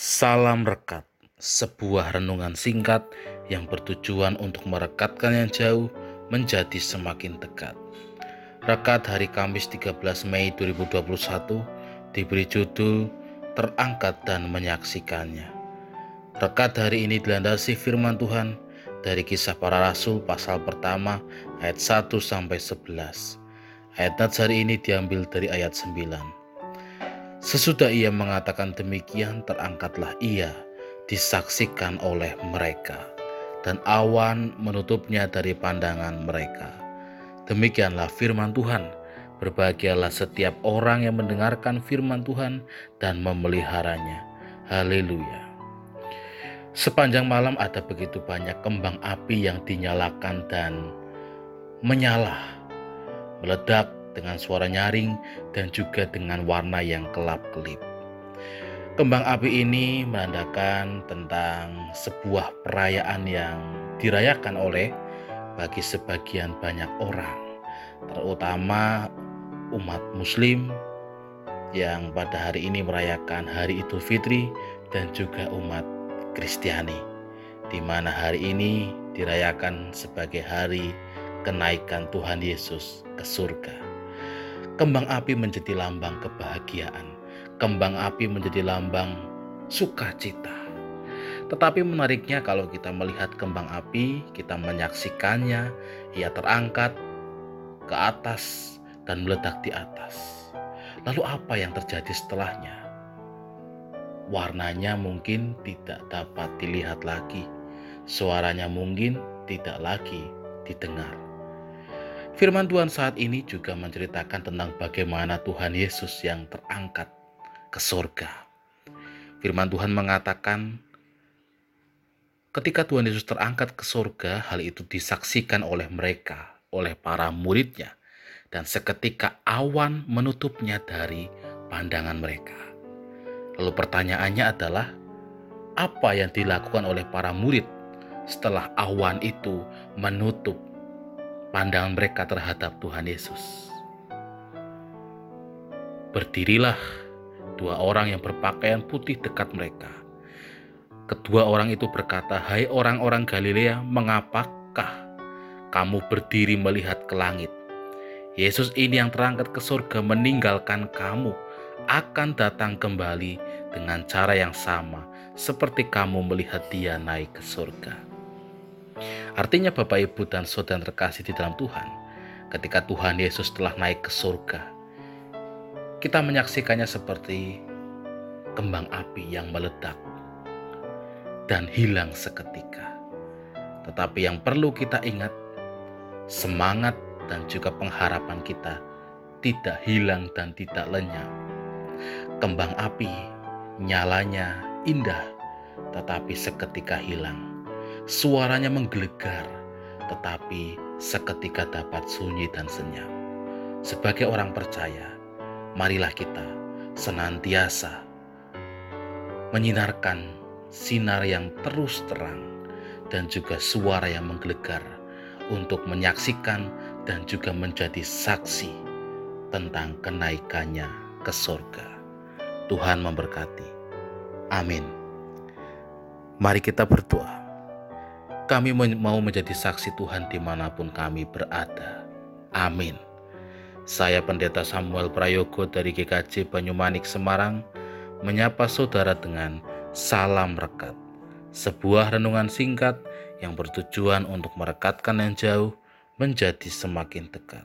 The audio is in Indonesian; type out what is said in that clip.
Salam Rekat, sebuah renungan singkat yang bertujuan untuk merekatkan yang jauh menjadi semakin dekat. Rekat hari Kamis 13 Mei 2021 diberi judul Terangkat dan Menyaksikannya. Rekat hari ini dilandasi firman Tuhan dari kisah para rasul pasal pertama ayat 1 sampai 11. Ayat hari ini diambil dari ayat 9. Sesudah ia mengatakan demikian, terangkatlah ia, disaksikan oleh mereka, dan awan menutupnya dari pandangan mereka. Demikianlah firman Tuhan. Berbahagialah setiap orang yang mendengarkan firman Tuhan dan memeliharanya. Haleluya. Sepanjang malam ada begitu banyak kembang api yang dinyalakan dan menyala, meledak dengan suara nyaring dan juga dengan warna yang kelap-kelip. Kembang api ini menandakan tentang sebuah perayaan yang dirayakan oleh bagi sebagian banyak orang, terutama umat Muslim yang pada hari ini merayakan Hari Idul Fitri dan juga umat Kristiani, di mana hari ini dirayakan sebagai hari kenaikan Tuhan Yesus ke surga. Kembang api menjadi lambang kebahagiaan. Kembang api menjadi lambang sukacita. Tetapi menariknya kalau kita melihat kembang api, kita menyaksikannya, ia terangkat ke atas dan meledak di atas. Lalu apa yang terjadi setelahnya? Warnanya mungkin tidak dapat dilihat lagi. Suaranya mungkin tidak lagi didengar. Firman Tuhan saat ini juga menceritakan tentang bagaimana Tuhan Yesus yang terangkat ke surga. Firman Tuhan mengatakan, ketika Tuhan Yesus terangkat ke surga, hal itu disaksikan oleh mereka, oleh para muridnya, dan seketika awan menutupnya dari pandangan mereka. Lalu pertanyaannya adalah, apa yang dilakukan oleh para murid setelah awan itu menutup pandangan mereka terhadap Tuhan Yesus. Berdirilah dua orang yang berpakaian putih dekat mereka. Kedua orang itu berkata, "Hai orang-orang Galilea, mengapakah kamu berdiri melihat ke langit? Yesus ini yang terangkat ke surga meninggalkan kamu akan datang kembali dengan cara yang sama seperti kamu melihat dia naik ke surga." Artinya Bapak Ibu dan Saudara terkasih di dalam Tuhan, ketika Tuhan Yesus telah naik ke surga, kita menyaksikannya seperti kembang api yang meledak dan hilang seketika. Tetapi yang perlu kita ingat, semangat dan juga pengharapan kita tidak hilang dan tidak lenyap. Kembang api nyalanya indah, tetapi seketika hilang Suaranya menggelegar, tetapi seketika dapat sunyi dan senyap. Sebagai orang percaya, marilah kita senantiasa menyinarkan sinar yang terus terang dan juga suara yang menggelegar untuk menyaksikan dan juga menjadi saksi tentang kenaikannya ke surga. Tuhan memberkati. Amin. Mari kita berdoa. Kami mau menjadi saksi Tuhan di mana pun kami berada. Amin. Saya Pendeta Samuel Prayogo dari GKJ Banyumanik Semarang menyapa saudara dengan salam rekat. Sebuah renungan singkat yang bertujuan untuk merekatkan yang jauh menjadi semakin dekat.